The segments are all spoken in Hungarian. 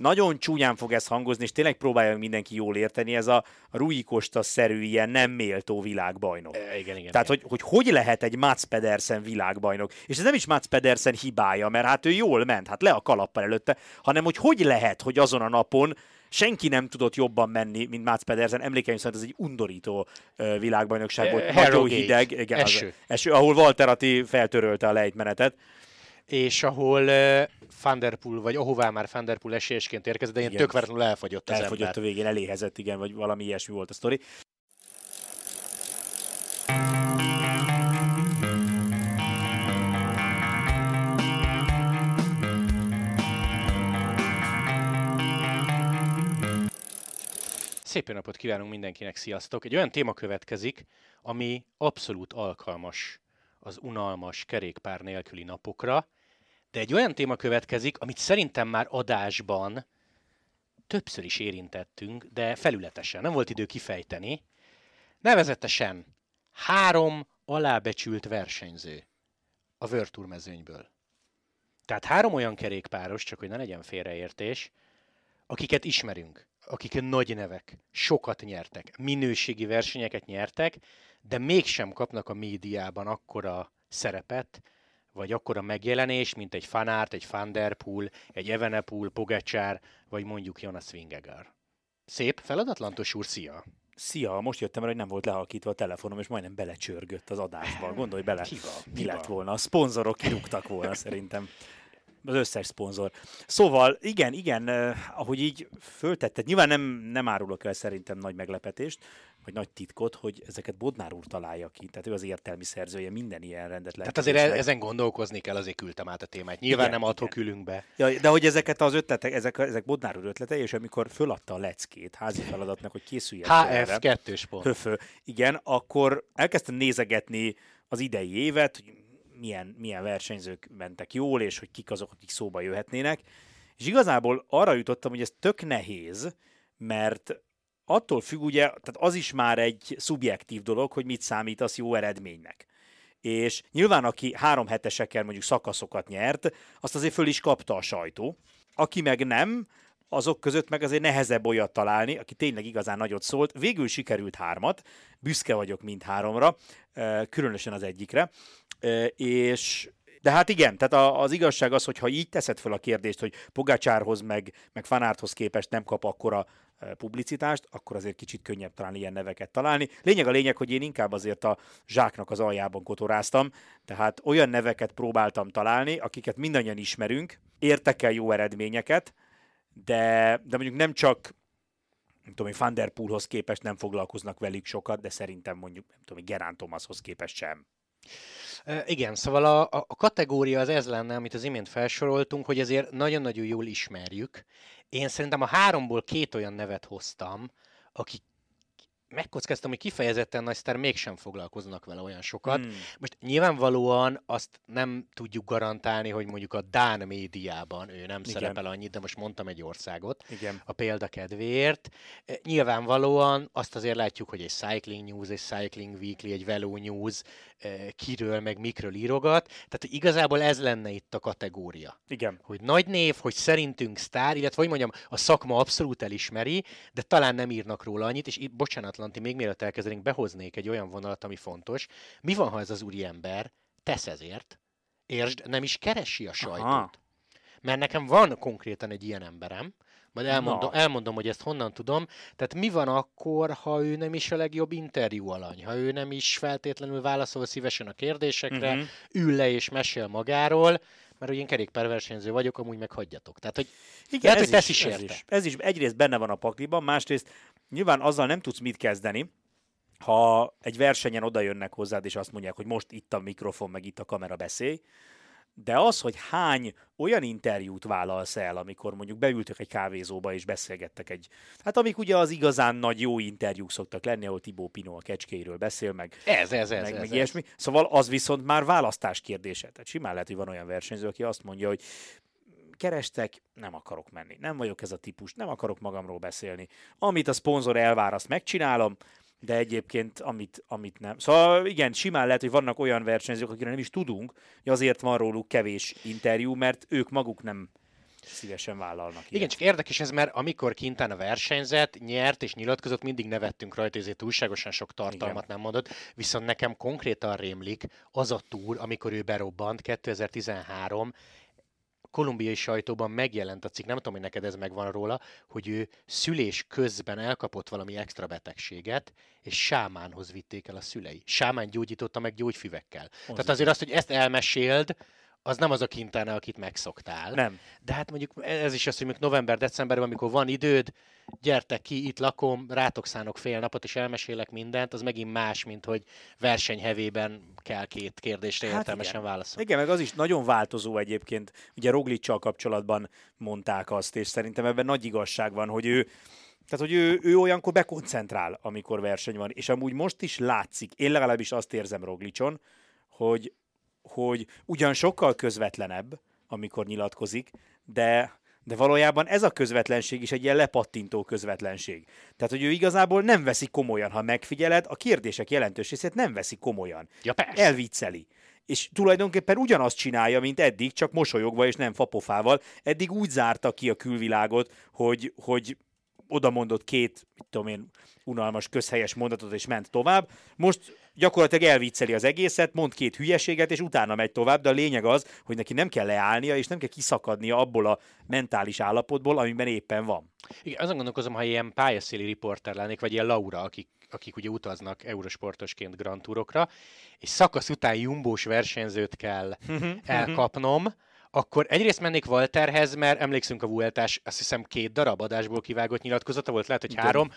nagyon csúnyán fog ez hangozni, és tényleg próbálja mindenki jól érteni, ez a Rui Costa-szerű ilyen nem méltó világbajnok. E, igen, igen. Tehát, igen. hogy, hogy hogy lehet egy Mats Pedersen világbajnok? És ez nem is Mats Pedersen hibája, mert hát ő jól ment, hát le a kalappal előtte, hanem hogy hogy lehet, hogy azon a napon senki nem tudott jobban menni, mint Mats Pedersen. Emlékeim szerint ez egy undorító világbajnokság volt. Eh, Nagyon hideg. Igen, az- Eső. eső. Ahol Walter Atti feltörölte a lejtmenetet. És ahol uh, Vanderpool, vagy ahová már Vanderpool esélyesként érkezett, de ilyen Igen. tök véletlenül elfogyott az Elfogyott a ember. végén, eléhezett, igen, vagy valami ilyesmi volt a sztori. Szép napot kívánunk mindenkinek, sziasztok! Egy olyan téma következik, ami abszolút alkalmas az unalmas kerékpár nélküli napokra, de egy olyan téma következik, amit szerintem már adásban többször is érintettünk, de felületesen, nem volt idő kifejteni. Nevezetesen három alábecsült versenyző a Tour mezőnyből. Tehát három olyan kerékpáros, csak hogy ne legyen félreértés, akiket ismerünk, akik nagy nevek, sokat nyertek, minőségi versenyeket nyertek, de mégsem kapnak a médiában akkora szerepet, vagy akkora megjelenés, mint egy Fanárt, egy Van Der Poel, egy Evenepoel, Pogacsár, vagy mondjuk Jonas Vingegaard. Szép feladatlantos úr, szia! Szia, most jöttem rá, hogy nem volt lehalkítva a telefonom, és majdnem belecsörgött az adásba. Gondolj bele, Hiba, mi lett volna. A szponzorok kirúgtak volna szerintem. Az összes szponzor. Szóval, igen, igen, eh, ahogy így föltetted, nyilván nem, nem árulok el szerintem nagy meglepetést, vagy nagy titkot, hogy ezeket Bodnár úr találja ki. Tehát ő az értelmi szerzője minden ilyen rendet Tehát azért e- ezen gondolkozni kell, azért küldtem át a témát. Nyilván Igen, nem adhok ülünk be. Ja, de hogy ezeket az ötletek, ezek, ezek Bodnár úr ötletei, és amikor föladta a leckét házi feladatnak, hogy készüljen HF kettős pont. Höfö. Igen, akkor elkezdtem nézegetni az idei évet, hogy milyen, milyen versenyzők mentek jól, és hogy kik azok, akik szóba jöhetnének. És igazából arra jutottam, hogy ez tök nehéz, mert attól függ ugye, tehát az is már egy szubjektív dolog, hogy mit számítasz jó eredménynek. És nyilván, aki három hetesekkel mondjuk szakaszokat nyert, azt azért föl is kapta a sajtó. Aki meg nem, azok között meg azért nehezebb olyat találni, aki tényleg igazán nagyot szólt. Végül sikerült hármat, büszke vagyok mind háromra, eh, különösen az egyikre. Eh, És de hát igen, tehát az igazság az, hogy ha így teszed fel a kérdést, hogy Pogácsárhoz meg, meg Fanárthoz képest nem kap akkora eh, publicitást, akkor azért kicsit könnyebb talán ilyen neveket találni. Lényeg a lényeg, hogy én inkább azért a zsáknak az aljában kotoráztam, tehát olyan neveket próbáltam találni, akiket mindannyian ismerünk, értek el jó eredményeket, de, de mondjuk nem csak nem tudom, Van Der Poelhoz képest nem foglalkoznak velük sokat, de szerintem mondjuk, nem tudom, Gerán Thomashoz képest sem. Igen, szóval a a kategória az ez lenne, amit az imént felsoroltunk, hogy ezért nagyon-nagyon jól ismerjük. Én szerintem a háromból két olyan nevet hoztam, akik megkockáztam, hogy kifejezetten nagy sztár mégsem foglalkoznak vele olyan sokat. Hmm. Most nyilvánvalóan azt nem tudjuk garantálni, hogy mondjuk a Dán médiában ő nem Igen. szerepel annyit, de most mondtam egy országot Igen. a példa kedvéért. E, Nyilvánvalóan azt azért látjuk, hogy egy Cycling News, egy Cycling Weekly, egy Velo News e, kiről, meg mikről írogat. Tehát igazából ez lenne itt a kategória. Igen. Hogy nagy név, hogy szerintünk sztár, illetve hogy mondjam, a szakma abszolút elismeri, de talán nem írnak róla annyit, és itt, bocsánat, Lanti, még mielőtt elkezdenénk, behoznék egy olyan vonalat, ami fontos. Mi van, ha ez az úriember tesz ezért, értsd, nem is keresi a sajtót? Aha. Mert nekem van konkrétan egy ilyen emberem, majd elmondom, Na. elmondom, hogy ezt honnan tudom. Tehát mi van akkor, ha ő nem is a legjobb interjú alany, ha ő nem is feltétlenül válaszol szívesen a kérdésekre, Mhm. ül le és mesél magáról, mert hogy én kerékpárversenyző vagyok, amúgy meg hagyjatok. Tehát, hogy Igen, Lehet, ez hogy tesz is ez érte. is. Ez is egyrészt benne van a pakliban, másrészt nyilván azzal nem tudsz mit kezdeni, ha egy versenyen oda jönnek hozzád, és azt mondják, hogy most itt a mikrofon, meg itt a kamera beszélj, de az, hogy hány olyan interjút vállalsz el, amikor mondjuk beültök egy kávézóba és beszélgettek egy, hát amik ugye az igazán nagy jó interjúk szoktak lenni, ahol Tibó Pino a kecskéiről beszél, meg ez, ez, ez, meg, ez, meg ez. ilyesmi. Szóval az viszont már választás kérdése. Tehát simán lehet, hogy van olyan versenyző, aki azt mondja, hogy kerestek, nem akarok menni. Nem vagyok ez a típus, nem akarok magamról beszélni. Amit a szponzor elvár, azt megcsinálom, de egyébként amit, amit nem. Szóval igen, simán lehet, hogy vannak olyan versenyzők, akire nem is tudunk, hogy azért van róluk kevés interjú, mert ők maguk nem szívesen vállalnak. Igen, csak érdekes ez, mert amikor Quintana versenyzett, nyert és nyilatkozott, mindig nevettünk rajta, ezért túlságosan sok tartalmat Igen. nem mondott, viszont nekem konkrétan rémlik az a túr, amikor ő berobbant 2013, kolumbiai sajtóban megjelent a cikk, nem tudom, hogy neked ez megvan róla, hogy ő szülés közben elkapott valami extra betegséget, és sámánhoz vitték el a szülei. Sámán gyógyította meg gyógyfüvekkel. Az Tehát azért azt, hogy ezt elmeséld, az nem az a kintána, akit megszoktál. Nem. De hát mondjuk ez is az, hogy mondjuk november-decemberben, amikor van időd, gyertek ki, itt lakom, rátok szánok fél napot, és elmesélek mindent, az megint más, mint hogy versenyhevében kell két kérdésre hát értelmesen igen. válaszolni. Igen, meg az is nagyon változó egyébként. Ugye Roglicsal kapcsolatban mondták azt, és szerintem ebben nagy igazság van, hogy ő tehát, hogy ő, ő olyankor bekoncentrál, amikor verseny van, és amúgy most is látszik, én legalábbis azt érzem Roglicson, hogy hogy ugyan sokkal közvetlenebb, amikor nyilatkozik, de de valójában ez a közvetlenség is egy ilyen lepattintó közvetlenség. Tehát, hogy ő igazából nem veszi komolyan, ha megfigyeled, a kérdések jelentős részét nem veszi komolyan. Ja, persze. Elvicceli. És tulajdonképpen ugyanazt csinálja, mint eddig, csak mosolyogva és nem fapofával. Eddig úgy zárta ki a külvilágot, hogy, hogy oda mondott két, mit tudom én, unalmas közhelyes mondatot, és ment tovább. Most gyakorlatilag elvicceli az egészet, mond két hülyeséget, és utána megy tovább, de a lényeg az, hogy neki nem kell leállnia, és nem kell kiszakadnia abból a mentális állapotból, amiben éppen van. Igen, azon gondolkozom, ha ilyen pályaszéli riporter lennék, vagy ilyen Laura, akik, akik ugye utaznak eurosportosként Grand Tourokra, és szakasz után jumbós versenyzőt kell elkapnom, akkor egyrészt mennék Walterhez, mert emlékszünk a Vueltás, azt hiszem két darab adásból kivágott nyilatkozata volt, lehet, hogy három,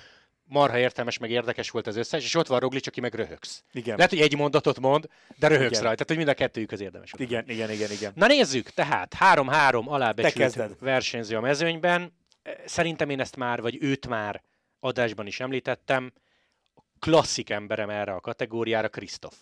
marha értelmes, meg érdekes volt az összes, és ott van Roglic, aki meg röhögsz. Igen. Lehet, hogy egy mondatot mond, de röhögsz igen. rajta, tehát hogy mind a kettőjük az érdemes. Igen, igen, igen, igen. Na nézzük, tehát 3-3 alábecsült versenyző a mezőnyben. Szerintem én ezt már, vagy őt már adásban is említettem. Klasszik emberem erre a kategóriára, Krisztof.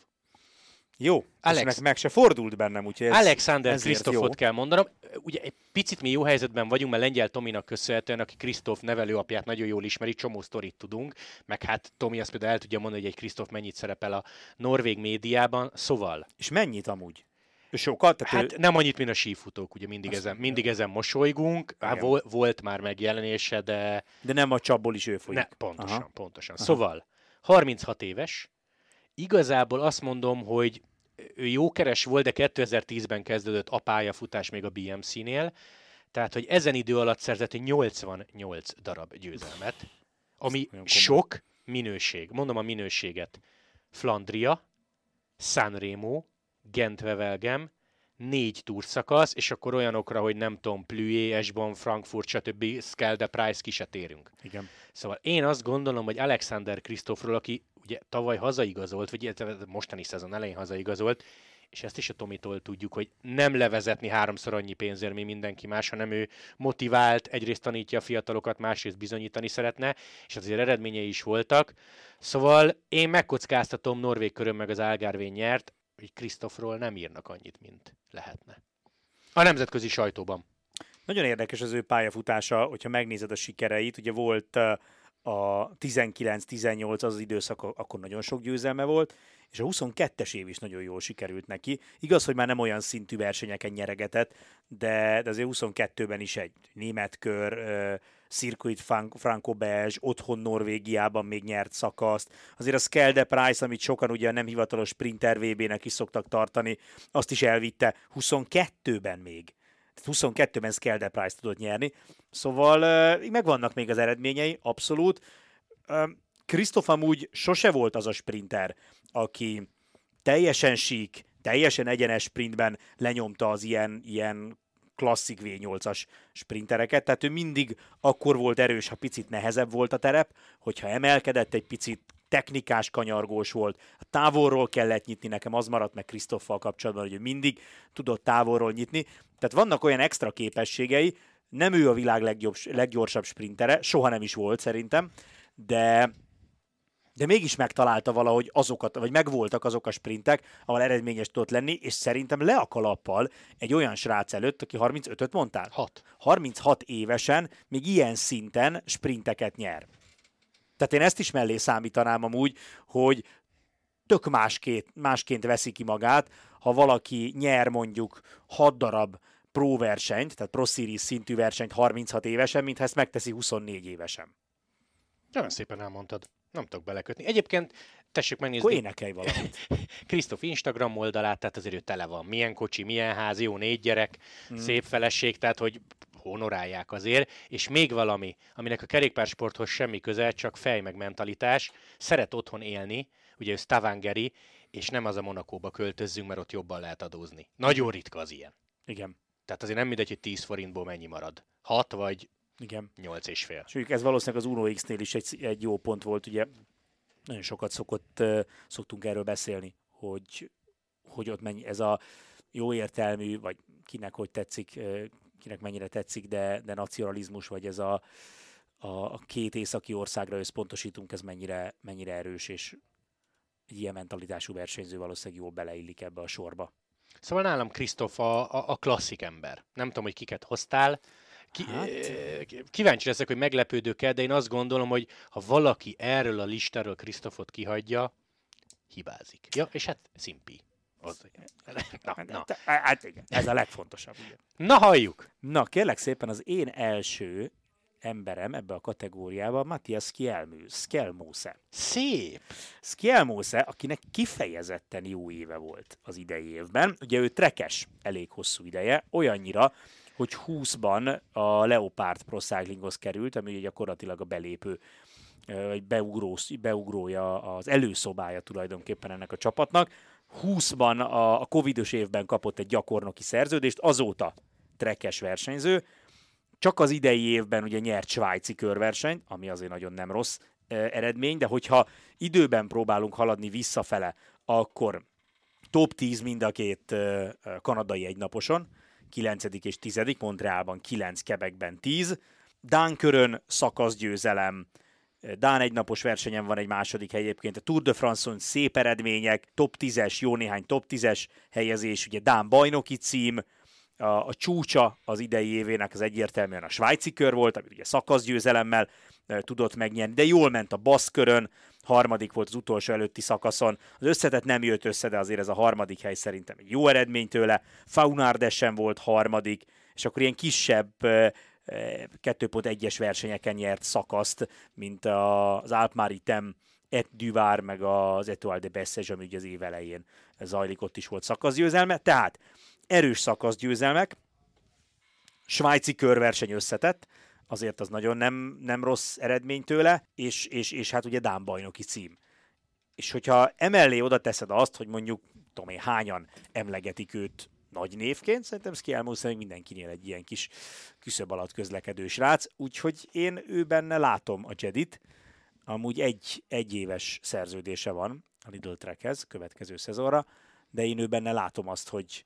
Jó, Alex... meg, meg se fordult bennem, úgyhogy ez, Alexander Krisztofot kell mondanom. Ugye egy picit mi jó helyzetben vagyunk, mert Lengyel Tominak köszönhetően, aki Krisztof nevelőapját nagyon jól ismeri, csomó sztorit tudunk, meg hát Tomi azt például el tudja mondani, hogy egy Krisztof mennyit szerepel a norvég médiában, szóval. És mennyit amúgy? Sokat? Tehát hát ő... nem annyit, mint a sífutók, ugye mindig, ezen, mindig ezen mosolygunk. Hát vol, volt már megjelenése, de... De nem a csapból is ő folyik. Ne, pontosan, Aha. pontosan. Aha. Szóval, 36 éves, igazából azt mondom, hogy ő jókeres volt, de 2010-ben kezdődött a pályafutás még a BMC-nél, tehát, hogy ezen idő alatt szerzett 88 darab győzelmet, ami sok minőség. Mondom a minőséget. Flandria, Sanremo, Gent-Wevelgem, négy túrszakasz, és akkor olyanokra, hogy nem tudom, Plüé, Esbon, Frankfurt, stb. Skelde, Price ki se térünk. Igen. Szóval én azt gondolom, hogy Alexander Krisztófról, aki ugye tavaly hazaigazolt, vagy mostani szezon elején hazaigazolt, és ezt is a Tomitól tudjuk, hogy nem levezetni háromszor annyi pénzért, mint mindenki más, hanem ő motivált, egyrészt tanítja a fiatalokat, másrészt bizonyítani szeretne, és azért eredményei is voltak. Szóval én megkockáztatom, Norvég körön meg az Algarvén nyert, hogy Krisztofról nem írnak annyit, mint lehetne. A nemzetközi sajtóban. Nagyon érdekes az ő pályafutása, hogyha megnézed a sikereit. Ugye volt a 19-18 az, az időszak, akkor nagyon sok győzelme volt, és a 22-es év is nagyon jól sikerült neki. Igaz, hogy már nem olyan szintű versenyeken nyeregetett, de, de azért 22-ben is egy német kör, uh, Circuit Franco Belge, otthon Norvégiában még nyert szakaszt. Azért a Skelde Price, amit sokan ugye nem hivatalos Sprinter VB-nek is szoktak tartani, azt is elvitte 22-ben még. 22-ben Skelde Price tudott nyerni. Szóval uh, megvannak még az eredményei, abszolút. Krisztof uh, amúgy sose volt az a sprinter, aki teljesen sík, teljesen egyenes sprintben lenyomta az ilyen, ilyen klasszik V8-as sprintereket, tehát ő mindig akkor volt erős, ha picit nehezebb volt a terep, hogyha emelkedett egy picit, technikás kanyargós volt, a távolról kellett nyitni, nekem az maradt meg Krisztoffal kapcsolatban, hogy ő mindig tudott távolról nyitni, tehát vannak olyan extra képességei, nem ő a világ legjobb, leggyorsabb sprintere, soha nem is volt szerintem, de de mégis megtalálta valahogy azokat, vagy megvoltak azok a sprintek, ahol eredményes tudott lenni, és szerintem le a kalappal egy olyan srác előtt, aki 35-öt mondtál? 6. 36 évesen még ilyen szinten sprinteket nyer. Tehát én ezt is mellé számítanám amúgy, hogy tök másként, másként veszi ki magát, ha valaki nyer mondjuk 6 darab pro versenyt, tehát pro series szintű versenyt 36 évesen, mint ha ezt megteszi 24 évesen. Nagyon szépen elmondtad. Nem tudok belekötni. Egyébként tessék megnézni. Akkor énekelj valamit. Krisztof Instagram oldalát, tehát azért ő tele van. Milyen kocsi, milyen ház, jó négy gyerek, mm. szép feleség, tehát hogy honorálják azért. És még valami, aminek a kerékpársporthoz semmi köze, csak fej meg mentalitás. Szeret otthon élni, ugye ő Stavangeri, és nem az a Monakóba költözzünk, mert ott jobban lehet adózni. Nagyon ritka az ilyen. Igen. Tehát azért nem mindegy, hogy 10 forintból mennyi marad. 6 vagy Igen. 8 és fél. És ez valószínűleg az Uno X-nél is egy, egy jó pont volt, ugye nagyon sokat szokott, szoktunk erről beszélni, hogy, hogy ott mennyi ez a jó értelmű, vagy kinek hogy tetszik, kinek mennyire tetszik, de, de nacionalizmus, vagy ez a, a, a két északi országra összpontosítunk, ez mennyire, mennyire erős, és egy ilyen mentalitású versenyző valószínűleg jól beleillik ebbe a sorba. Szóval nálam Krisztof a, a, a klasszik ember. Nem tudom, hogy kiket hoztál. Ki, Hát- hát... Kíváncsi leszek, hogy meglepődök-e, de én azt gondolom, hogy ha valaki erről a listáról Krisztofot kihagyja, hibázik. Ja, és hát Szimpi. Az... Na, na. Hát igen, ez a legfontosabb. Ugye. na, halljuk! Na, kérlek szépen az én első emberem ebbe a kategóriába Matthias Skjelmose. Szép! Skjelmose, akinek kifejezetten jó éve volt az idei évben. Ugye ő trekes elég hosszú ideje, olyannyira, hogy 20-ban a Leopard Pro Cyclinghoz került, ami gyakorlatilag a belépő vagy beugró, beugrója, az előszobája tulajdonképpen ennek a csapatnak. 20-ban a, a covidos évben kapott egy gyakornoki szerződést, azóta trekes versenyző, csak az idei évben ugye nyert svájci körversenyt, ami azért nagyon nem rossz eredmény, de hogyha időben próbálunk haladni visszafele, akkor top 10 mind a két kanadai egynaposon, 9. és 10. Montrealban 9, Quebecben 10, Dánkörön szakaszgyőzelem, Dán egynapos versenyen van egy második hely egyébként, a Tour de France-on szép eredmények, top 10-es, jó néhány top 10-es helyezés, ugye Dán bajnoki cím, a, a csúcsa az idei évének az egyértelműen a svájci kör volt, amit ugye szakaszgyőzelemmel e, tudott megnyerni, de jól ment a baszkörön, harmadik volt az utolsó előtti szakaszon. Az összetett nem jött össze, de azért ez a harmadik hely szerintem egy jó eredmény tőle. Faunardesen volt harmadik, és akkor ilyen kisebb e, 2.1-es versenyeken nyert szakaszt, mint az Alpmaritem Et Duvar, meg az Etoile de Bessege, ami ugye az év elején zajlik, ott is volt szakaszgyőzelme. Tehát erős szakaszgyőzelmek, svájci körverseny összetett, azért az nagyon nem, nem rossz eredmény tőle, és, és, és hát ugye Dán bajnoki cím. És hogyha emellé oda teszed azt, hogy mondjuk, tudom én, hányan emlegetik őt nagy névként, szerintem Skielmó szerint mindenkinél egy ilyen kis küszöb alatt közlekedő srác, úgyhogy én ő benne látom a Jedit, amúgy egy, egy éves szerződése van a Lidl Trekhez következő szezonra, de én ő benne látom azt, hogy,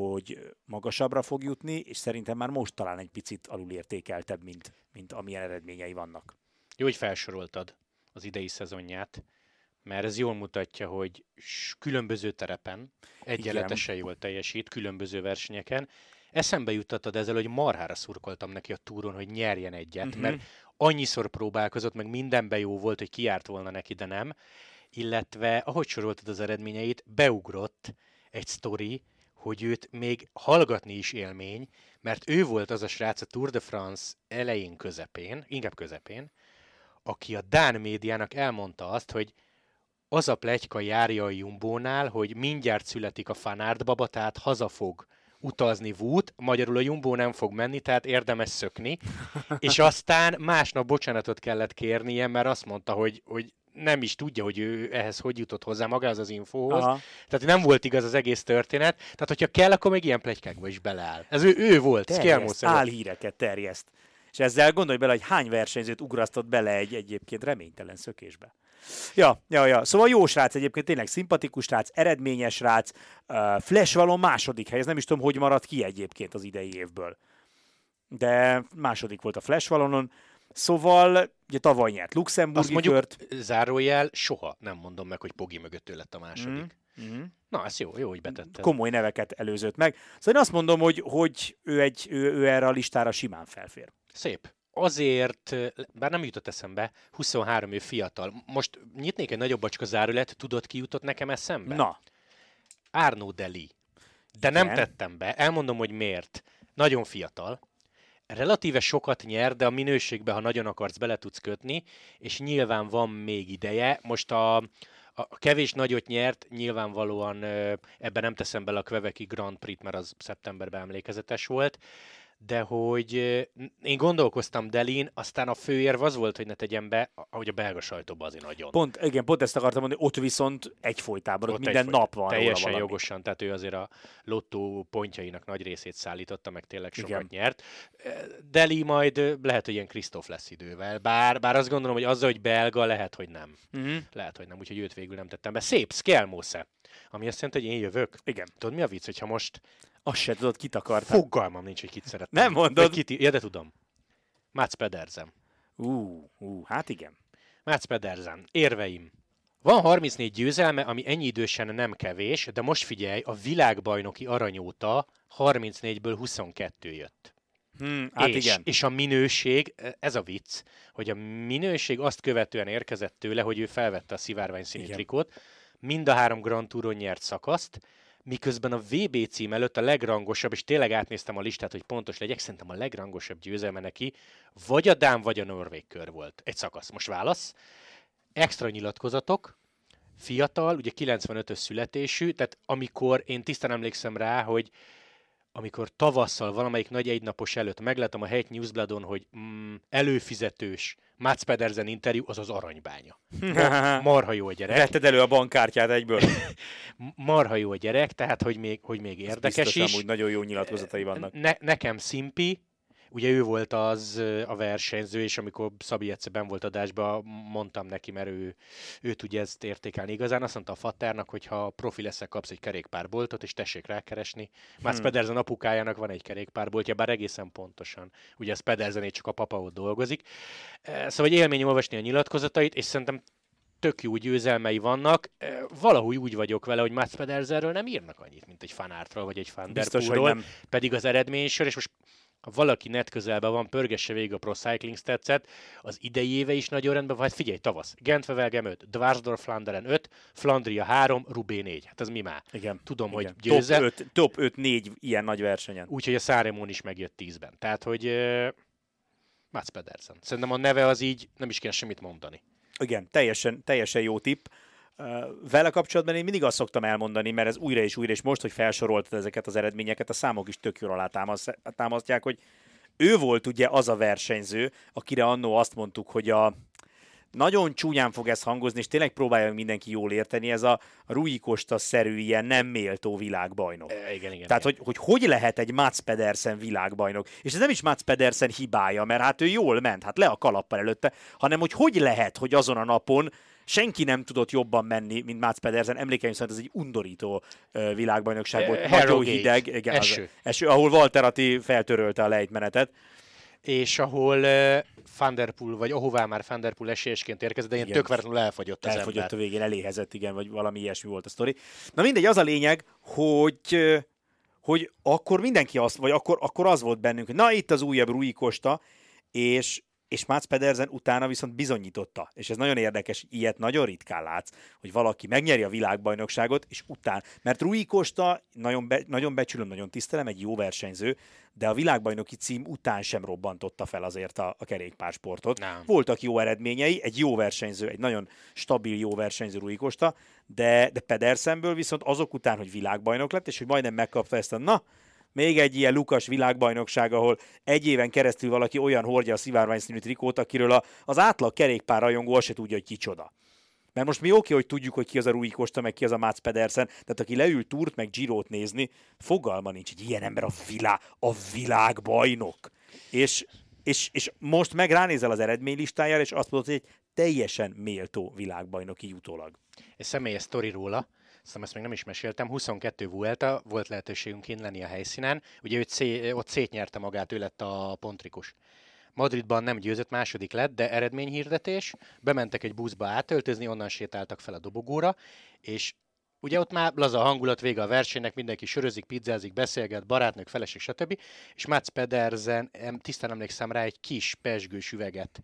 hogy magasabbra fog jutni, és szerintem már most talán egy picit alulértékeltebb, mint, mint amilyen eredményei vannak. Jó, hogy felsoroltad az idei szezonját, mert ez jól mutatja, hogy különböző terepen egyenletesen jól teljesít, különböző versenyeken. Eszembe juttattad ezzel, hogy marhára szurkoltam neki a túron, hogy nyerjen egyet, uh-huh. mert annyiszor próbálkozott, meg mindenben jó volt, hogy kiárt volna neki, de nem. Illetve, ahogy soroltad az eredményeit, beugrott egy sztori, hogy őt még hallgatni is élmény, mert ő volt az a srác a Tour de France elején közepén, inkább közepén, aki a Dán médiának elmondta azt, hogy az a plegyka járja a Jumbónál, hogy mindjárt születik a Fanárd baba, tehát haza fog utazni Vút, magyarul a Jumbo nem fog menni, tehát érdemes szökni, és aztán másnap bocsánatot kellett kérnie, mert azt mondta, hogy, hogy nem is tudja, hogy ő ehhez hogy jutott hozzá magához az infóhoz. Aha. Tehát nem volt igaz az egész történet. Tehát, hogyha kell, akkor még ilyen plegykákba is beleáll. Ez ő, ő volt, terjeszt, álhíreket terjeszt. És ezzel gondolj bele, hogy hány versenyzőt ugrasztott bele egy egyébként reménytelen szökésbe. Ja, ja, ja. Szóval jó srác egyébként, tényleg szimpatikus srác, eredményes srác, uh, Flash valon második hely, ez nem is tudom, hogy maradt ki egyébként az idei évből. De második volt a Flash valonon, Szóval, ugye tavaly nyert Luxemburgi Azt mondjuk, kört. zárójel, soha nem mondom meg, hogy Pogi mögött ő lett a második. Mm-hmm. Na, ez jó, jó, hogy betetted. Komoly neveket előzött meg. Szóval én azt mondom, hogy, hogy ő, egy, ő, ő erre a listára simán felfér. Szép azért, bár nem jutott eszembe, 23 év fiatal. Most nyitnék egy nagyobb bacska zárulet, tudod ki jutott nekem eszembe? Na. Arno Deli. De nem Igen. tettem be. Elmondom, hogy miért. Nagyon fiatal. Relatíve sokat nyer, de a minőségbe, ha nagyon akarsz, bele tudsz kötni, és nyilván van még ideje. Most a, a kevés nagyot nyert, nyilvánvalóan ebben nem teszem bele a Kveveki Grand Prix, mert az szeptemberben emlékezetes volt, de hogy én gondolkoztam Delin, aztán a főérv az volt, hogy ne tegyem be, ahogy a belga sajtóban azért nagyon. Pont, igen, pont ezt akartam mondani, ott viszont egyfolytában, ott, Ott minden egyfolyt- nap van Teljesen jogosan, tehát ő azért a lottó pontjainak nagy részét szállította, meg tényleg sokat Igen. nyert. Deli majd lehet, hogy ilyen Krisztóf lesz idővel, bár, bár azt gondolom, hogy azzal, hogy belga, lehet, hogy nem. Uh-huh. Lehet, hogy nem, úgyhogy őt végül nem tettem be. Szép, Skelmose, ami azt jelenti, hogy én jövök. Igen. Tudod, mi a vicc, hogyha most Azt se tudod, kit akartál. fogalmam nincs, hogy kit szeretném. Nem mondod? Vagy Kit, ja, de tudom. Mats Pedersen. Ú, ú, hát igen. Mats Pedersen. Érveim. Van 34 győzelme, ami ennyi idősen nem kevés, de most figyelj, a világbajnoki aranyóta 34-ből 22 jött. Hm, hát és, igen. és a minőség, ez a vicc, hogy a minőség azt követően érkezett tőle, hogy ő felvette a szivárvány színű Igen. trikót, mind a három Grand Touron nyert szakaszt, miközben a VB cím előtt a legrangosabb, és tényleg átnéztem a listát, hogy pontos legyek, szerintem a legrangosabb győzelme neki, vagy a Dán, vagy a Norvég kör volt. Egy szakasz. Most válasz. Extra nyilatkozatok, fiatal, ugye 95-ös születésű, tehát amikor én tisztán emlékszem rá, hogy amikor tavasszal valamelyik nagy egynapos előtt meglátom a Hegy Newsbladon, hogy mm, előfizetős Mats Pedersen interjú, az az aranybánya. Ma, marha jó a gyerek. Vetted elő a bankkártyát egyből. Marha jó a gyerek, tehát hogy még, hogy még érdekes Biztos, is. amúgy nagyon jó nyilatkozatai vannak. Ne, nekem Szimpi, ugye ő volt az a versenyző, és amikor Szabi egyszer ben volt adásban, mondtam neki, mert ő, ő tudja ezt értékelni igazán. Azt mondta a Fatternak, hogy ha profi leszel, kapsz egy kerékpárboltot, és tessék rákeresni. Mats Hmm. Pedersen apukájának van egy kerékpárboltja, bár egészen pontosan. Ugye ez Pedersené csak a papa ott dolgozik. Szóval egy élmény olvasni a nyilatkozatait, és szerintem tök jó győzelmei vannak. Valahogy úgy vagyok vele, hogy Mats Pedersenről nem írnak annyit, mint egy fanártról, vagy egy nem. pedig az eredménysor, és most ha valaki net közelben van, pörgesse végig a Pro Cycling Stats-et, az idei éve is nagyon rendben van, hát figyelj, tavasz, Gent-Wevelgem 5, Dwarsdorf Flanderen 5, Flandria 3, Rubé 4, hát ez mi már? Igen. Tudom, igen. hogy győzze, Top 5, top 5 4 ilyen nagy versenyen. úgyhogy a Száremón is megjött 10-ben. Tehát, hogy uh, Mats Pedersen. Szerintem a neve az így nem is kell semmit mondani. Igen, teljesen, teljesen jó tipp. Vele kapcsolatban én mindig azt szoktam elmondani, mert ez újra és újra, és most, hogy felsoroltad ezeket az eredményeket, a számok is tök jól alátámasz- támasztják, hogy ő volt ugye az a versenyző, akire annó azt mondtuk, hogy a nagyon csúnyán fog ez hangozni, és tényleg próbálja mindenki jól érteni, ez a Rui Costa-szerű ilyen nem méltó világbajnok. E, igen, igen. Tehát, igen. hogy, hogy hogy lehet egy Mats Pedersen világbajnok? És ez nem is Mats Pedersen hibája, mert hát ő jól ment, hát le a kalappal előtte, hanem hogy hogy lehet, hogy azon a napon senki nem tudott jobban menni, mint Mats Pedersen. Emlékeim szerint ez egy undorító világbajnokság volt, Eh, nagyon Harrogate. hideg, igen, az- Eső. eső, ahol Walter Atti feltörölte a lejtmenetet. És ahol uh, Van Der Poel, vagy ahová már Van Der Poel esélyesként érkezett, de ilyen Igen. tök váratlanul elfogyott az elfogyott ember. a végén, eléhezett, igen, vagy valami ilyesmi volt a sztori. Na mindegy, az a lényeg, hogy hogy akkor mindenki azt, vagy akkor, akkor az volt bennünk, hogy na itt az újabb Rui Costa, és, és Mats Pedersen utána viszont bizonyította. És ez nagyon érdekes, ilyet nagyon ritkán látsz, hogy valaki megnyeri a világbajnokságot, és után. Mert Rui Costa, nagyon, be, nagyon becsülöm, nagyon tisztelem, egy jó versenyző, de a világbajnoki cím után sem robbantotta fel azért a, a kerékpársportot. Nem. Voltak jó eredményei, egy jó versenyző, egy nagyon stabil jó versenyző Rui Costa, de, de Pedersenből viszont azok után, hogy világbajnok lett, és hogy majdnem megkapta ezt a na, még egy ilyen Lukas világbajnokság, ahol egy éven keresztül valaki olyan hordja a szivárványszínű trikót, akiről a, az átlag kerékpárrajongó azt se tudja, hogy kicsoda. Mert most mi oké, hogy tudjuk, hogy ki az a Rui Costa, meg ki az a Mats Pedersen, tehát aki leül túrt, meg Girót nézni, fogalma nincs, hogy ilyen ember a, vilá, a világbajnok. És, és, és most meg ránézel az eredménylistájára, és azt mondod, hogy egy teljesen méltó világbajnoki utólag. Egy személyes sztori róla, Szerintem ezt még nem is meséltem. 22 Vuelta, volt lehetőségünk kint lenni a helyszínen. Ugye ő szé- ott szétnyerte magát, ő lett a pontrikus. Madridban nem győzött, második lett, de eredményhirdetés. Bementek egy buszba átöltözni, onnan sétáltak fel a dobogóra, és ugye ott már laza hangulat, vége a versenynek, mindenki sörözik, pizzázik, beszélget, barátnők, feleség, stb. És Mats Pedersen, tisztán emlékszem rá, egy kis pesgős üveget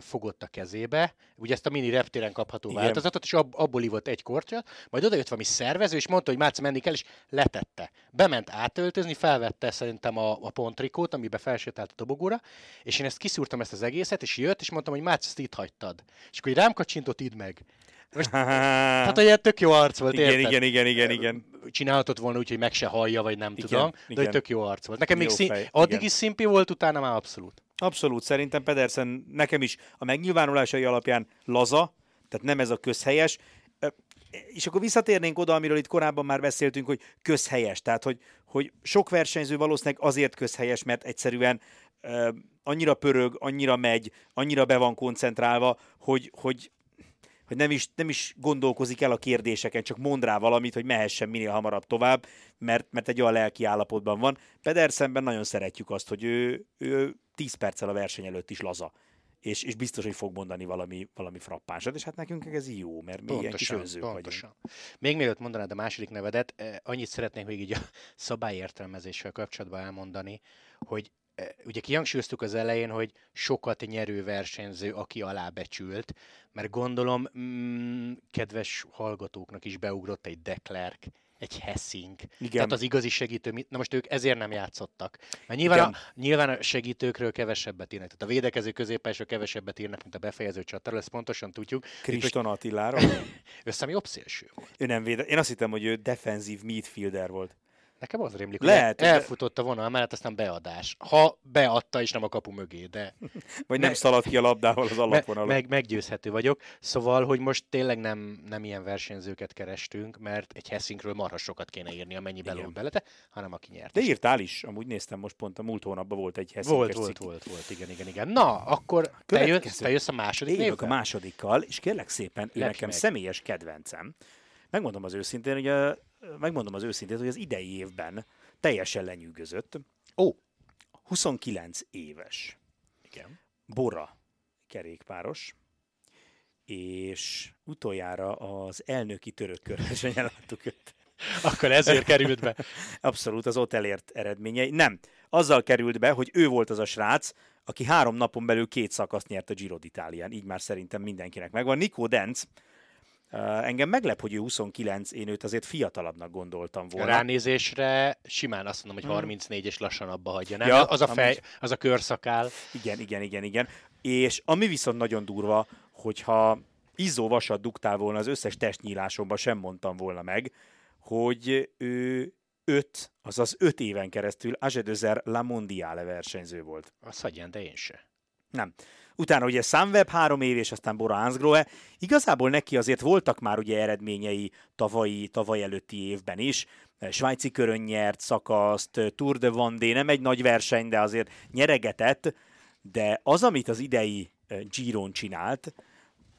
fogott a kezébe, ugye ezt a mini reptéren kapható Igen. változatot, és ab, abból ivott egy kortyot, majd odajött valami szervező, és mondta, hogy Márci menni kell, és letette. Bement átöltözni, felvette szerintem a, a pontrikót, amiben felsétált a dobogóra, és én ezt kiszúrtam ezt az egészet, és jött, és mondtam, hogy Márci, ezt itt hagytad. És akkor így rám kacsintott, idd meg. Most, hát, hogy egy tök jó arc volt, igen, érted? igen, igen, igen, igen. Csinálhatott volna úgy, hogy meg se hallja, vagy nem Igen, tudom, de igen. hogy tök jó arc volt. Nekem még Jó szín, fej, addig igen. is szimpi volt, utána már abszolút. Abszolút, szerintem Pedersen nekem is a megnyilvánulásai alapján laza, tehát nem ez a közhelyes. És akkor visszatérnénk oda, amiről itt korábban már beszéltünk, hogy közhelyes. Tehát, hogy, hogy sok versenyző valószínűleg azért közhelyes, mert egyszerűen annyira pörög, annyira megy, annyira be van koncentrálva, hogy, hogy hogy nem is, nem is gondolkozik el a kérdéseken, csak mond rá valamit, hogy mehessen minél hamarabb tovább, mert, mert egy olyan lelki állapotban van. Pedersenben nagyon szeretjük azt, hogy ő, ő 10 perccel a verseny előtt is laza. És, és biztos, hogy fog mondani valami, valami frappánsat, és hát nekünk ez jó, mert mi ilyen kis önzők vagyunk. pontosan. Még mielőtt mondanád a második nevedet, eh, annyit szeretnék még így a szabályértelmezéssel kapcsolatban elmondani, hogy eh, ugye kihangsúlyoztuk az elején, hogy sokat nyerő versenyző, aki alábecsült, mert gondolom, mm, kedves hallgatóknak is beugrott egy Declerc, egy Hessing. Igen. Tehát az igazi segítő, na most ők ezért nem játszottak. Mert nyilván, a, nyilván a segítőkről kevesebbet írnak. Tehát a védekező középpályásról kevesebbet írnak, mint a befejező csatáról, ezt pontosan tudjuk. Kriston Attiláról. Össze ami jobb szélső volt. ő nem véde. Én azt hittem, hogy ő defenzív midfielder volt. Nekem az rémlik, Lehet, hogy elfutott a vonal mellett, aztán beadás. Ha beadta, és nem a kapu mögé, de Vagy nem Me- szaladt ki a labdával az alapvonalon. meg, meggyőzhető vagyok. Szóval, hogy most tényleg nem, nem ilyen versenyzőket kerestünk, mert egy Hessingről marha sokat kéne írni, amennyi belül belete, hanem aki nyert. De írtál is, amúgy néztem most pont a múlt hónapban volt egy Hessinkes volt, volt, volt, volt, igen, igen, igen. Na, akkor te, jössz, te jössz a második Én a másodikkal, és kérlek szépen, ő nekem meg. személyes kedvencem. Megmondom az őszintén, hogy a, megmondom az őszintén, hogy az idei évben teljesen lenyűgözött. Ó, 29 éves. igen. Bora kerékpáros, és utoljára az elnöki török körversenyen láttuk őt. Akkor ezért került be. Abszolút az ott elért eredményei. Nem, azzal került be, hogy ő volt az a srác, aki három napon belül két szakaszt nyert a Giro d'Italián. Így már szerintem mindenkinek megvan. Nico Denz, engem meglep, hogy ő 29, én őt azért fiatalabbnak gondoltam A volna. ránézésre simán azt mondom, hogy 34 és lassan abba hagyja. Nem? Ja, az a fej, amúgy. az a körszakál. Igen, igen, igen, igen. És ami viszont nagyon durva, hogyha izzó vasat duktál volna az összes testnyílásomban, sem mondtam volna meg, hogy ő öt, azaz öt éven keresztül Agedözer La Mondiale versenyző volt. Azt hagyján, de én se. Nem. Utána ugye Sunweb három év, és aztán Bora Hansgrohe. Igazából neki azért voltak már ugye eredményei tavalyi, tavaly előtti évben is. Svájci körön nyert szakaszt, Tour de Vendée, nem egy nagy verseny, de azért nyeregetett, de az, amit az idei Giron csinált,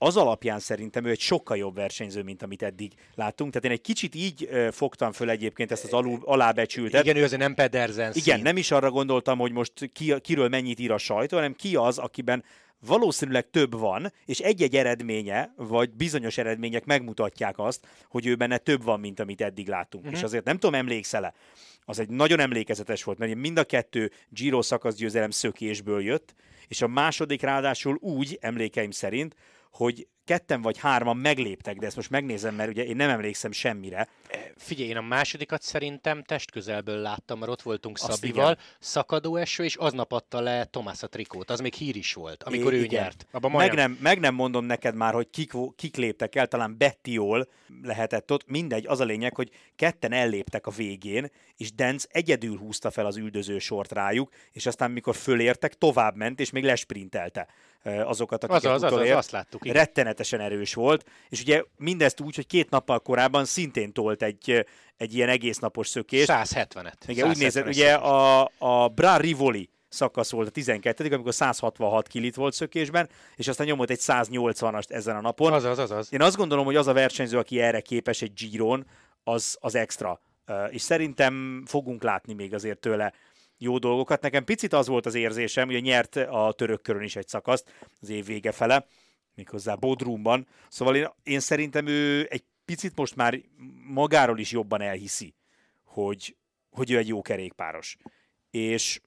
az alapján szerintem ő egy sokkal jobb versenyző, mint amit eddig láttunk. Tehát én egy kicsit így fogtam föl egyébként ezt az alul, alábecsültet. Igen, ő azért nem Pedersen Igen, szín. nem is arra gondoltam, hogy most ki, kiről mennyit ír a sajtó, hanem ki az, akiben valószínűleg több van, és egy-egy eredménye, vagy bizonyos eredmények megmutatják azt, hogy ő benne több van, mint amit eddig láttunk. Uh-huh. És azért nem tudom, emlékszel-e, az egy nagyon emlékezetes volt, mert mind a kettő Giro szakaszgyőzelem szökésből jött, és a második ráadásul úgy, emlékeim szerint, hogy ketten vagy hárman megléptek, de ezt most megnézem, mert ugye én nem emlékszem semmire. Figyelj, én a másodikat szerintem testközelből láttam, mert ott voltunk Azt Szabival, igen. szakadó eső, és aznap adta le Tomás a trikót. Az még hír is volt, amikor É, ő igen. nyert. Abban Meg nem, meg nem mondom neked már, hogy kik, kik léptek el, talán Bettiol lehetett ott, mindegy, az a lényeg, hogy ketten elléptek a végén, és Denz egyedül húzta fel az üldöző sort rájuk, és aztán mikor fölértek, tovább ment, és még lesprintelte azokat, akiket Az az, az, az, utolért. azt láttuk. Igen. Rettenetesen erős volt, és ugye mindezt úgy, hogy két nappal korábban szintén tolt egy, egy ilyen egésznapos szökést. 170-et. Igen, úgy 170-es nézett, ugye a, a Bra Rivoli szakasz volt a 12 amikor 166 kilit volt szökésben, és aztán nyomott egy 180-ast ezen a napon. Az az, az az. Én azt gondolom, hogy az a versenyző, aki erre képes egy Giron, az, az extra. És szerintem fogunk látni még azért tőle jó dolgokat. Nekem picit az volt az érzésem, hogy nyert a török körön is egy szakaszt az év vége fele, méghozzá Bodrumban. Szóval én, én szerintem ő egy picit most már magáról is jobban elhiszi, hogy, hogy ő egy jó kerékpáros. És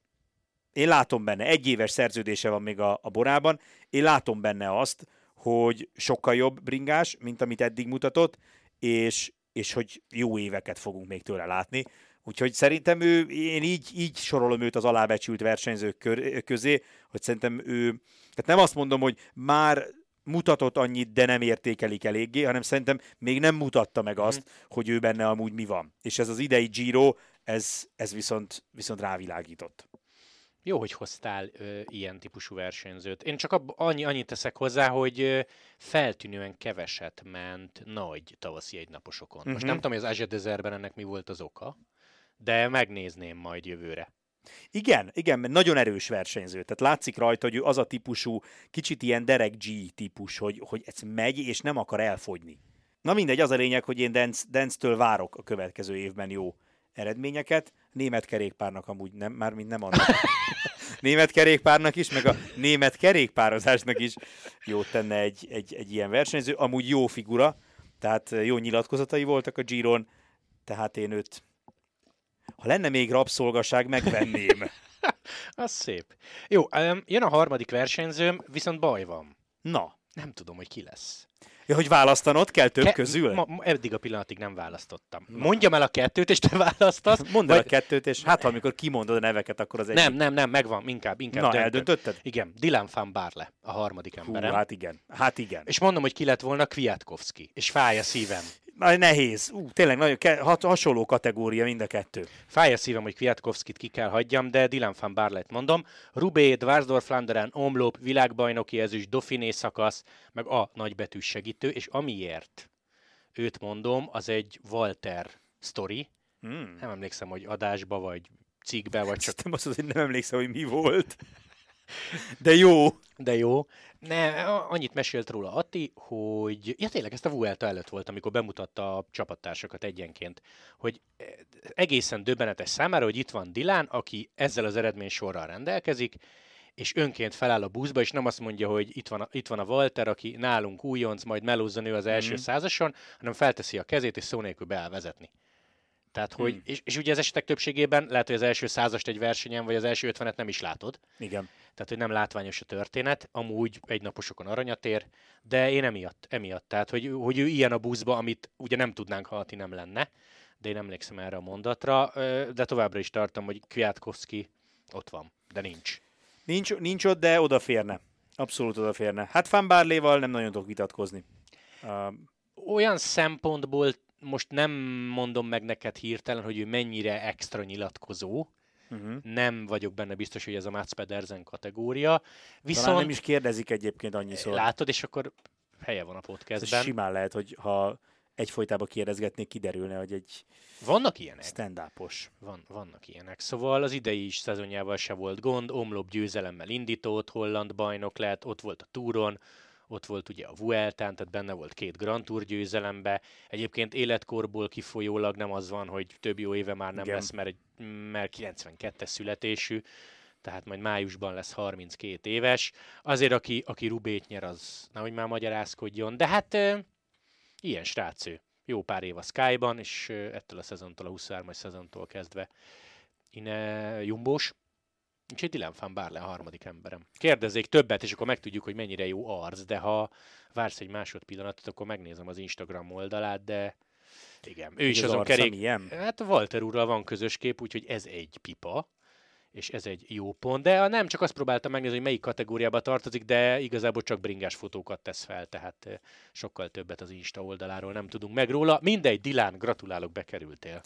én látom benne, egy éves szerződése van még a, a borában, én látom benne azt, hogy sokkal jobb bringás, mint amit eddig mutatott, és, és hogy jó éveket fogunk még tőle látni. Úgyhogy szerintem ő, én így, így sorolom őt az alábecsült versenyzők közé, hogy szerintem ő, tehát nem azt mondom, hogy már mutatott annyit, de nem értékelik eléggé, hanem szerintem még nem mutatta meg azt, mm. hogy ő benne amúgy mi van. És ez az idei Giro, ez, ez viszont, viszont rávilágított. Jó, hogy hoztál ö, ilyen típusú versenyzőt. Én csak ab, annyi, annyit teszek hozzá, hogy ö, feltűnően keveset ment nagy tavaszi egynaposokon. Uh-huh. Most mhm. nem tudom, hogy az Azure Desertben ennek mi volt az oka, de megnézném majd jövőre. Igen, igen, mert nagyon erős versenyző. Tehát látszik rajta, hogy ő az a típusú, kicsit ilyen Derek G típus, hogy, hogy ez megy, és nem akar elfogyni. Na mindegy, az a lényeg, hogy én Dance-től várok a következő évben jó eredményeket. Német kerékpárnak amúgy nem, már mint nem annak. német kerékpárnak is, meg a német kerékpározásnak is jót tenne egy, egy, egy ilyen versenyző. Amúgy jó figura, tehát jó nyilatkozatai voltak a Giron, tehát én őt ha lenne még rabszolgaság, megvenném. Az szép. Jó, jön a harmadik versenyzőm, viszont baj van. Na. Nem tudom, hogy ki lesz. Ja, hogy választanod kell több Ke- közül? Ma, ma, eddig a pillanatig nem választottam. Na. Mondjam el a kettőt, és te választasz. Mondd el vagy... a kettőt, és hát ha amikor kimondod a neveket, akkor az egy. Nem, nem, nem, megvan, inkább, inkább. Na, döntöm. eldöntötted? Igen, Dylan van Barle, a harmadik emberem. Hú, hát igen, hát igen. És mondom, hogy ki lett volna Kwiatkowski, és fáj a szívem. Nagy nehéz. Ú, tényleg nagyon ke- hasonló kategória mind a kettő. Fáj a szívem, hogy Kwiatkowskit ki kell hagyjam, de Dylan van Barlet mondom. Rubé, Dwarsdorf, Flanderen, Omlop, világbajnoki ezüst, Dauphiné szakasz, meg a nagybetűs segítő, és amiért őt mondom, az egy Walter story. Hmm. Nem emlékszem, hogy adásba, vagy cikkbe, vagy csak... Nem azt hogy nem emlékszem, hogy mi volt. De jó. De jó. Ne, annyit mesélt róla Atti, hogy ja tényleg ezt a Vuelta előtt volt, amikor bemutatta a csapattársakat egyenként, hogy egészen döbbenetes számára, hogy itt van Dilán, aki ezzel az eredmény sorral rendelkezik, és önként feláll a buszba, és nem azt mondja, hogy itt van a, itt van a Walter, aki nálunk újonc, majd melózza nő az első mm. százason, hanem felteszi a kezét, és szó nélkül beáll vezetni. Tehát, hogy, hmm. és, és ugye az esetek többségében lehet, hogy az első százast egy versenyen, vagy az első ötvenet nem is látod. Igen. Tehát, hogy nem látványos a történet, amúgy egy naposokon aranyat ér, de én emiatt, emiatt. Tehát, hogy, hogy ő ilyen a buszba, amit ugye nem tudnánk, ha nem lenne, de én emlékszem erre a mondatra, de továbbra is tartom, hogy Kwiatkowski ott van, de nincs. Nincs, nincs ott, de odaférne. Abszolút odaférne. Hát Fan Barléval nem nagyon tudok vitatkozni. Uh, Olyan szempontból most nem mondom meg neked hirtelen, hogy ő mennyire extra nyilatkozó, Uh-huh. Nem vagyok benne biztos, hogy ez a Mats Pedersen kategória. Viszont... Talán nem is kérdezik egyébként annyiszor. Látod, és akkor helye van a podcastben. Ez simán lehet, hogy ha egyfolytában kérdezgetnék, kiderülne, hogy egy vannak ilyenek. stand Van, vannak ilyenek. Szóval az idei is szezonjával se volt gond, Omlop győzelemmel indított, holland bajnok lett, ott volt a túron, ott volt ugye a Vueltán, tehát benne volt két Grand Tour győzelembe. Egyébként életkorból kifolyólag nem az van, hogy több jó éve már nem Igen. lesz, mert, mert 92-es születésű, tehát majd májusban lesz 32 éves. Azért, aki, aki Rubét nyer, az nehogy már magyarázkodjon, de hát e, ilyen srác ő. Jó pár év a Sky-ban, és ettől a szezontól, a 23-as szezontól kezdve Ine Jumbós. Úgyhogy Dylan van Barle a harmadik emberem. Kérdezzék többet, és akkor megtudjuk, hogy mennyire jó arc, de ha vársz egy másodpillanatot, akkor megnézem az Instagram oldalát, de igen, ő is azon kerék. Milyen? Hát Walter úrral van közös kép, úgyhogy ez egy pipa, és ez egy jó pont. De nem, csak azt próbáltam megnézni, hogy melyik kategóriába tartozik, de igazából csak bringás fotókat tesz fel, tehát eh, sokkal többet az Insta oldaláról nem tudunk meg róla. Mindegy, Dilán, gratulálok, bekerültél.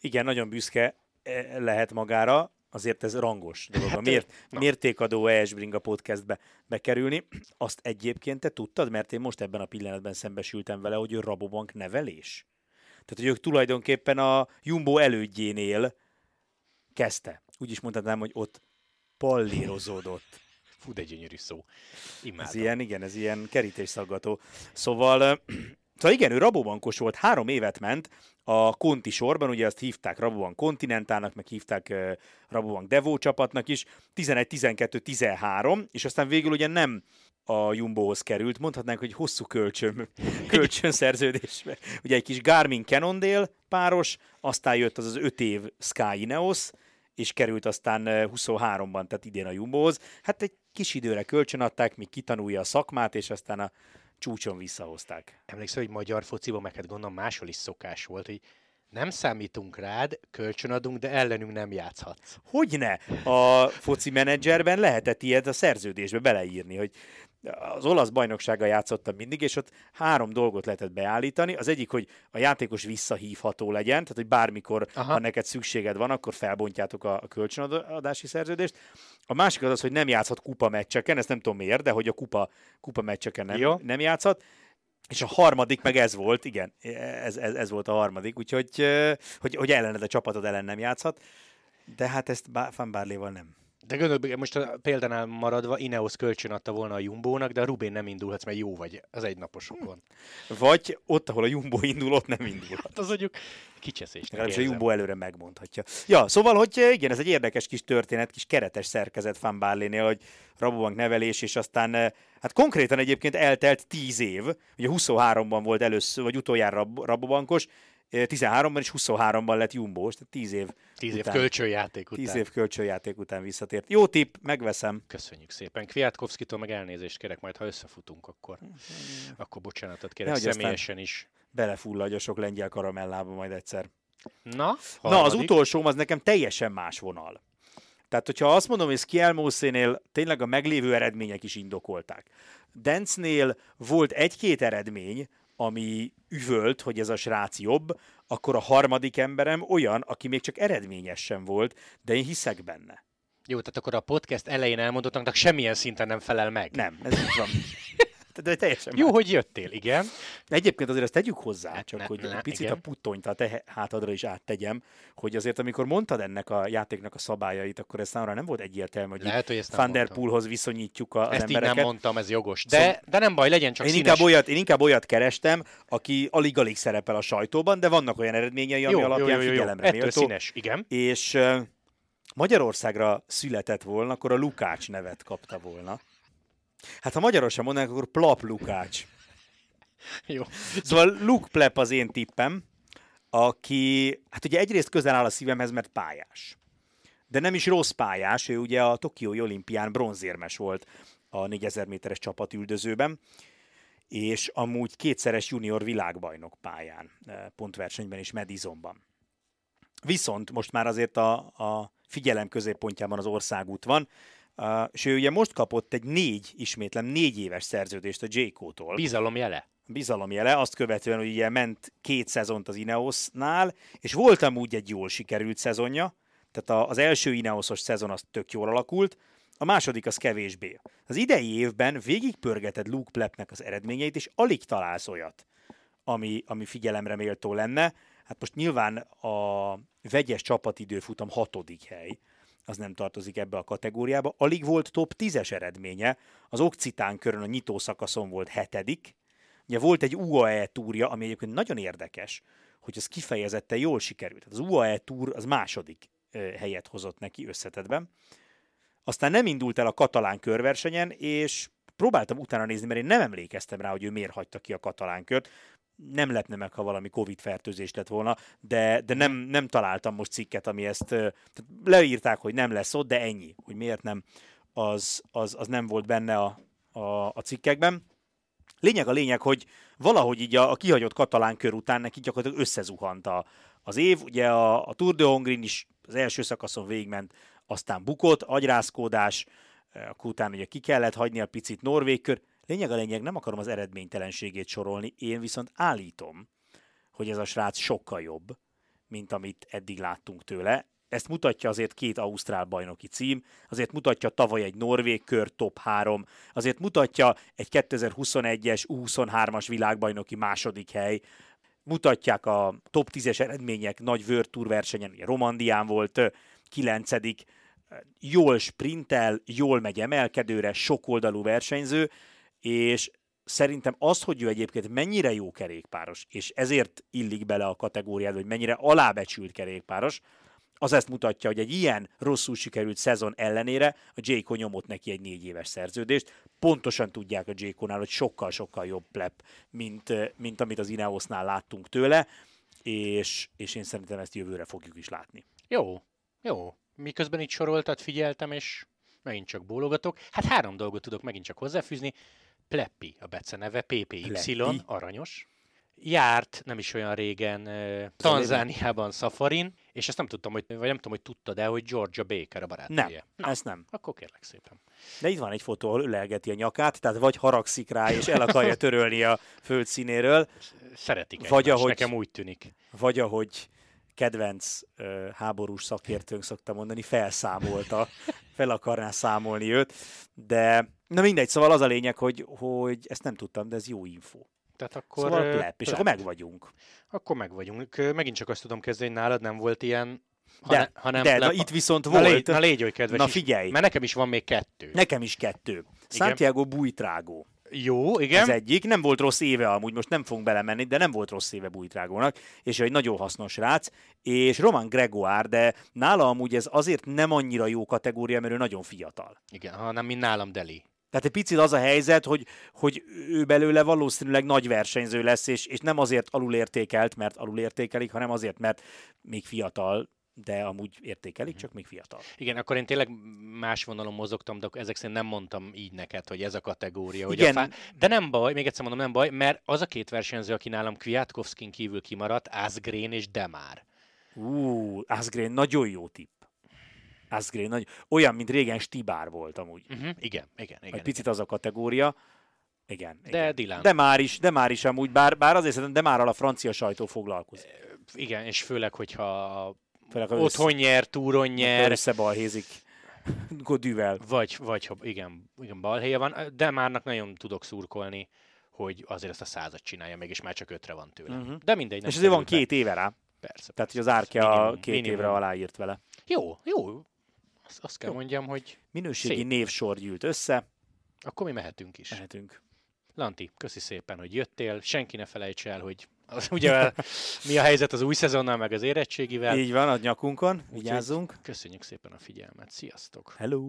Igen, nagyon büszke eh, lehet magára azért ez rangos dolog. Hát, a mért, mértékadó ES Bringa podcastbe bekerülni. Azt egyébként te tudtad, mert én most ebben a pillanatban szembesültem vele, hogy ő Rabobank nevelés. Tehát, hogy ők tulajdonképpen a Jumbo elődjénél kezdte. Úgy is mondhatnám, hogy ott pallírozódott. Fú, de gyönyörű szó. Imádom. Ez ilyen, igen, ez ilyen kerítésszaggató. Szóval Szóval igen, ő Rabobankos volt, három évet ment a Conti sorban, ugye azt hívták Rabobank Continentának, meg hívták Rabobank Devo csapatnak is, 11-12-13, és aztán végül ugye nem a Jumbohoz került, mondhatnánk, hogy hosszú kölcsön, kölcsönszerződés. Ugye egy kis Garmin Cannondale páros, aztán jött az az öt év Sky Ineos, és került aztán 23-ban, tehát idén a Jumbohoz. Hát egy kis időre kölcsönadták, míg kitanulja a szakmát, és aztán a csúcson visszahozták. Emlékszel, hogy magyar fociban, meg hát gondolom máshol is szokás volt, hogy nem számítunk rád, kölcsönadunk, de ellenünk nem játszhatsz. Hogyne? A foci menedzserben lehetett ilyet a szerződésbe beleírni, hogy az olasz bajnoksága játszottam mindig, és ott három dolgot lehetett beállítani. Az egyik, hogy a játékos visszahívható legyen, tehát hogy bármikor, Aha. ha neked szükséged van, akkor felbontjátok a, a kölcsönadási szerződést. A másik az az, hogy nem játszhat kupa meccseken, ezt nem tudom miért, de hogy a kupa, kupa meccseken nem, nem játszhat. És a harmadik meg ez volt, igen, ez, ez, ez volt a harmadik, úgyhogy hogy, hogy ellened a csapatod ellen nem játszhat, de hát ezt Van Barley-val nem. De gondolj, most a példánál maradva, Ineos kölcsön adta volna a Jumbónak, de a Rubén nem indulhatsz, mert jó vagy az egynaposokon. Vagy ott, ahol a Jumbo indul, ott nem indul. Hát az mondjuk kicseszés. Legalábbis a Jumbo előre megmondhatja. Ja, szóval, hogy igen, ez egy érdekes kis történet, kis keretes szerkezet Van Barley-nél, hogy Rabobank nevelés, és aztán hát konkrétan egyébként eltelt 10 év, ugye 23-ban volt először, vagy utoljára Rabobankos, 13-ban és 23-ban lett Jumbo, tehát 10 év 10 év kölcsönjáték után. 10 év kölcsönjáték után visszatért. Jó tipp, megveszem. Köszönjük szépen. Kwiatkowski-tól meg elnézést kérek, majd ha összefutunk, akkor, akkor bocsánatot kérek Nehogy személyesen is. Belefulladja sok lengyel karamellába majd egyszer. Na, Na, az utolsóm az nekem teljesen más vonal. Tehát, hogyha azt mondom, hogy Skielmószénél tényleg a meglévő eredmények is indokolták. Dencnél volt egy-két eredmény, ami üvölt, hogy ez a srác jobb, akkor a harmadik emberem olyan, aki még csak eredményes sem volt, de én hiszek benne. Jó, tehát akkor a podcast elején elmondottaknak semmilyen szinten nem felel meg. Nem, ez így van. de teljesen Jó, már. hogy jöttél, igen. Egyébként azért ezt tegyük hozzá, csak ne, hogy ne, picit igen. a puttonyt a te hátadra is áttegyem, hogy azért amikor mondtad ennek a játéknak a szabályait, akkor ez számomra nem volt egyértelmű, hogy, Lehet, hogy ezt Van der Poolhoz viszonyítjuk a, az ezt embereket. Ezt nem mondtam, ez jogos. De, szóval, de nem baj, legyen csak én színes. inkább, olyat, én inkább olyat kerestem, aki alig-alig szerepel a sajtóban, de vannak olyan eredményei, ami jó, alapján jó, jó, jó, figyelemre jó. méltó. színes, igen. És Magyarországra született volna, akkor a Lukács nevet kapta volna. Hát ha magyarosan mondanánk, akkor Plap Lukács. Jó. Szóval Luke Plep az én tippem, aki, hát ugye egyrészt közel áll a szívemhez, mert pályás. De nem is rossz pályás, ő ugye a Tokiói olimpián bronzérmes volt a 4000 méteres csapatüldözőben, és amúgy kétszeres junior világbajnok pályán, eh, pontversenyben és Madisonban. Viszont most már azért a, a figyelem középpontjában az országút van, Uh, és ő ugye most kapott egy négy, ismétlem, négy éves szerződést a J.K.-tól. Bizalomjele. Bizalomjele, azt követően, hogy ugye ment két szezont az Ineosnál, és volt amúgy egy jól sikerült szezonja, tehát az első Ineosos szezon az tök jól alakult, a második az kevésbé. Az idei évben végigpörgeted Luke Plepnek az eredményeit, és alig találsz olyat, ami, ami figyelemre méltó lenne. Hát most nyilván a vegyes csapatidőfutam hatodik hely, az nem tartozik ebbe a kategóriába. Alig volt top 10-es eredménye, az Occitán körön a nyitó szakaszon volt hetedik. Ugye volt egy UAE túrja, ami egyébként nagyon érdekes, hogy az kifejezetten jól sikerült. Az UAE túr az második helyet hozott neki összetetben. Aztán nem indult el a katalán körversenyen, és próbáltam utána nézni, mert én nem emlékeztem rá, hogy ő miért hagyta ki a katalán kört nem lepne meg, ha valami Covid fertőzés lett volna, de, de nem, nem találtam most cikket, ami ezt tehát leírták, hogy nem lesz ott, de ennyi, hogy miért nem, az, az, az nem volt benne a, a, a cikkekben. Lényeg a lényeg, hogy valahogy így a, a kihagyott katalán kör után neki gyakorlatilag összezuhant a, az év. Ugye a, a Tour de Hongrin is az első szakaszon végigment, aztán bukott, agyrázkódás, akkor utána ugye ki kellett hagyni a picit norvég kör, Lényeg a lényeg, nem akarom az eredménytelenségét sorolni, én viszont állítom, hogy ez a srác sokkal jobb, mint amit eddig láttunk tőle. Ezt mutatja azért két ausztrál bajnoki cím, azért mutatja tavaly egy norvég kör top 3, azért mutatja egy 2021-es U23-as világbajnoki második hely, mutatják a top 10-es eredmények nagy World Tour versenyen, Romandián volt 9 jól sprintel, jól megy emelkedőre, sokoldalú versenyző, és szerintem az, hogy ő egyébként mennyire jó kerékpáros, és ezért illik bele a kategóriába, hogy mennyire alábecsült kerékpáros, az ezt mutatja, hogy egy ilyen rosszul sikerült szezon ellenére a Jayco nyomott neki egy négy éves szerződést. Pontosan tudják a Jayco-nál, hogy sokkal-sokkal jobb plep, mint, mint amit az Ineosnál láttunk tőle, és, és én szerintem ezt jövőre fogjuk is látni. Jó, jó. miközben itt soroltad, figyeltem, és megint csak bólogatok. Hát három dolgot tudok megint csak hozzáfűzni. Pleppi a beceneve, PPY, Pleppi. aranyos. Járt nem is olyan régen uh, Tanzániában Safarin, és ezt nem tudtam, hogy, vagy nem tudom, hogy tudtad de hogy Georgia Baker a barátnője. Nem, ezt nem. Akkor kérlek szépen. De itt van egy fotó, ahol ölelgeti a nyakát, tehát vagy haragszik rá, és el akarja törölni a föld színéről, Szeretik Vagy egymást, ahogy- nekem úgy tűnik. vagy ahogy kedvenc ö, háborús szakértőnk szokta mondani, felszámolta, fel akarná számolni őt, de na mindegy, szóval az a lényeg, hogy, hogy ezt nem tudtam, de ez jó info. Tehát akkor, Szóval ö, plep, és plep. akkor meg vagyunk. Akkor meg vagyunk. Ö, Megint csak azt tudom kezdeni, hogy nálad nem volt ilyen, De, hanem, hanem de na, plep- itt viszont na, volt. légy, na légy oly kedves Na is, figyelj. Mert nekem is van még kettő. Nekem is kettő. Santiago Bújtrágó. Jó, igen. Az egyik. Nem volt rossz éve amúgy, most nem fogunk belemenni, de nem volt rossz éve Bújtrágónak, és egy nagyon hasznos rác, és Roman Gregoire, de nála amúgy ez azért nem annyira jó kategória, mert ő nagyon fiatal. Igen, hanem mint nálam Deli. Tehát egy picit az a helyzet, hogy, hogy ő belőle valószínűleg nagy versenyző lesz, és, és nem azért alulértékelt, mert alulértékelik, hanem azért, mert még fiatal, de amúgy értékelik, csak még fiatal. Igen, akkor én tényleg más vonalon mozogtam, de ezek szerint nem mondtam így neked, hogy ez a kategória. Hogy Igen. A fá... De nem baj, még egyszer mondom, nem baj, mert az a két versenyző, aki nálam Kwiatkowskin kívül kimaradt, Asgreen és Demár. Ú, Asgreen nagyon jó tipp. Asgreen nagy, olyan, mint régen Stibár volt amúgy. Uh-huh. Igen, igen, igen. Egy igen. picit az a kategória. Igen. De igen. Dylan. De már is, de már is amúgy, bár, bár azért szerintem de már a francia sajtó foglalkozik. igen, és főleg, hogyha Főleg, otthon nyer, túron össze, nyer, összebalhézik Godűvel. vagy, vagy ha igen, igen, balhelye van, de márnak nagyon tudok szurkolni, hogy azért ezt a százat csinálja meg, és már csak ötre van tőle. Mhm. De mindegy, És azért van kerül be. két éve rá. Persze. Tehát, hogy az árkja minimum, két minimum. évre aláírt vele. Jó, jó. Azt, azt kell Jó. mondjam, hogy Minőségi Szép. névsor gyűlt össze. akkor mi mehetünk is. Mehetünk. Lanti, köszi szépen, hogy jöttél. Senki ne felejts el, hogy az ugye mi a helyzet az új szezonnal, meg az érettségivel. Így van, a nyakunkon, vigyázzunk. Úgyhogy köszönjük szépen a figyelmet, sziasztok! Hello!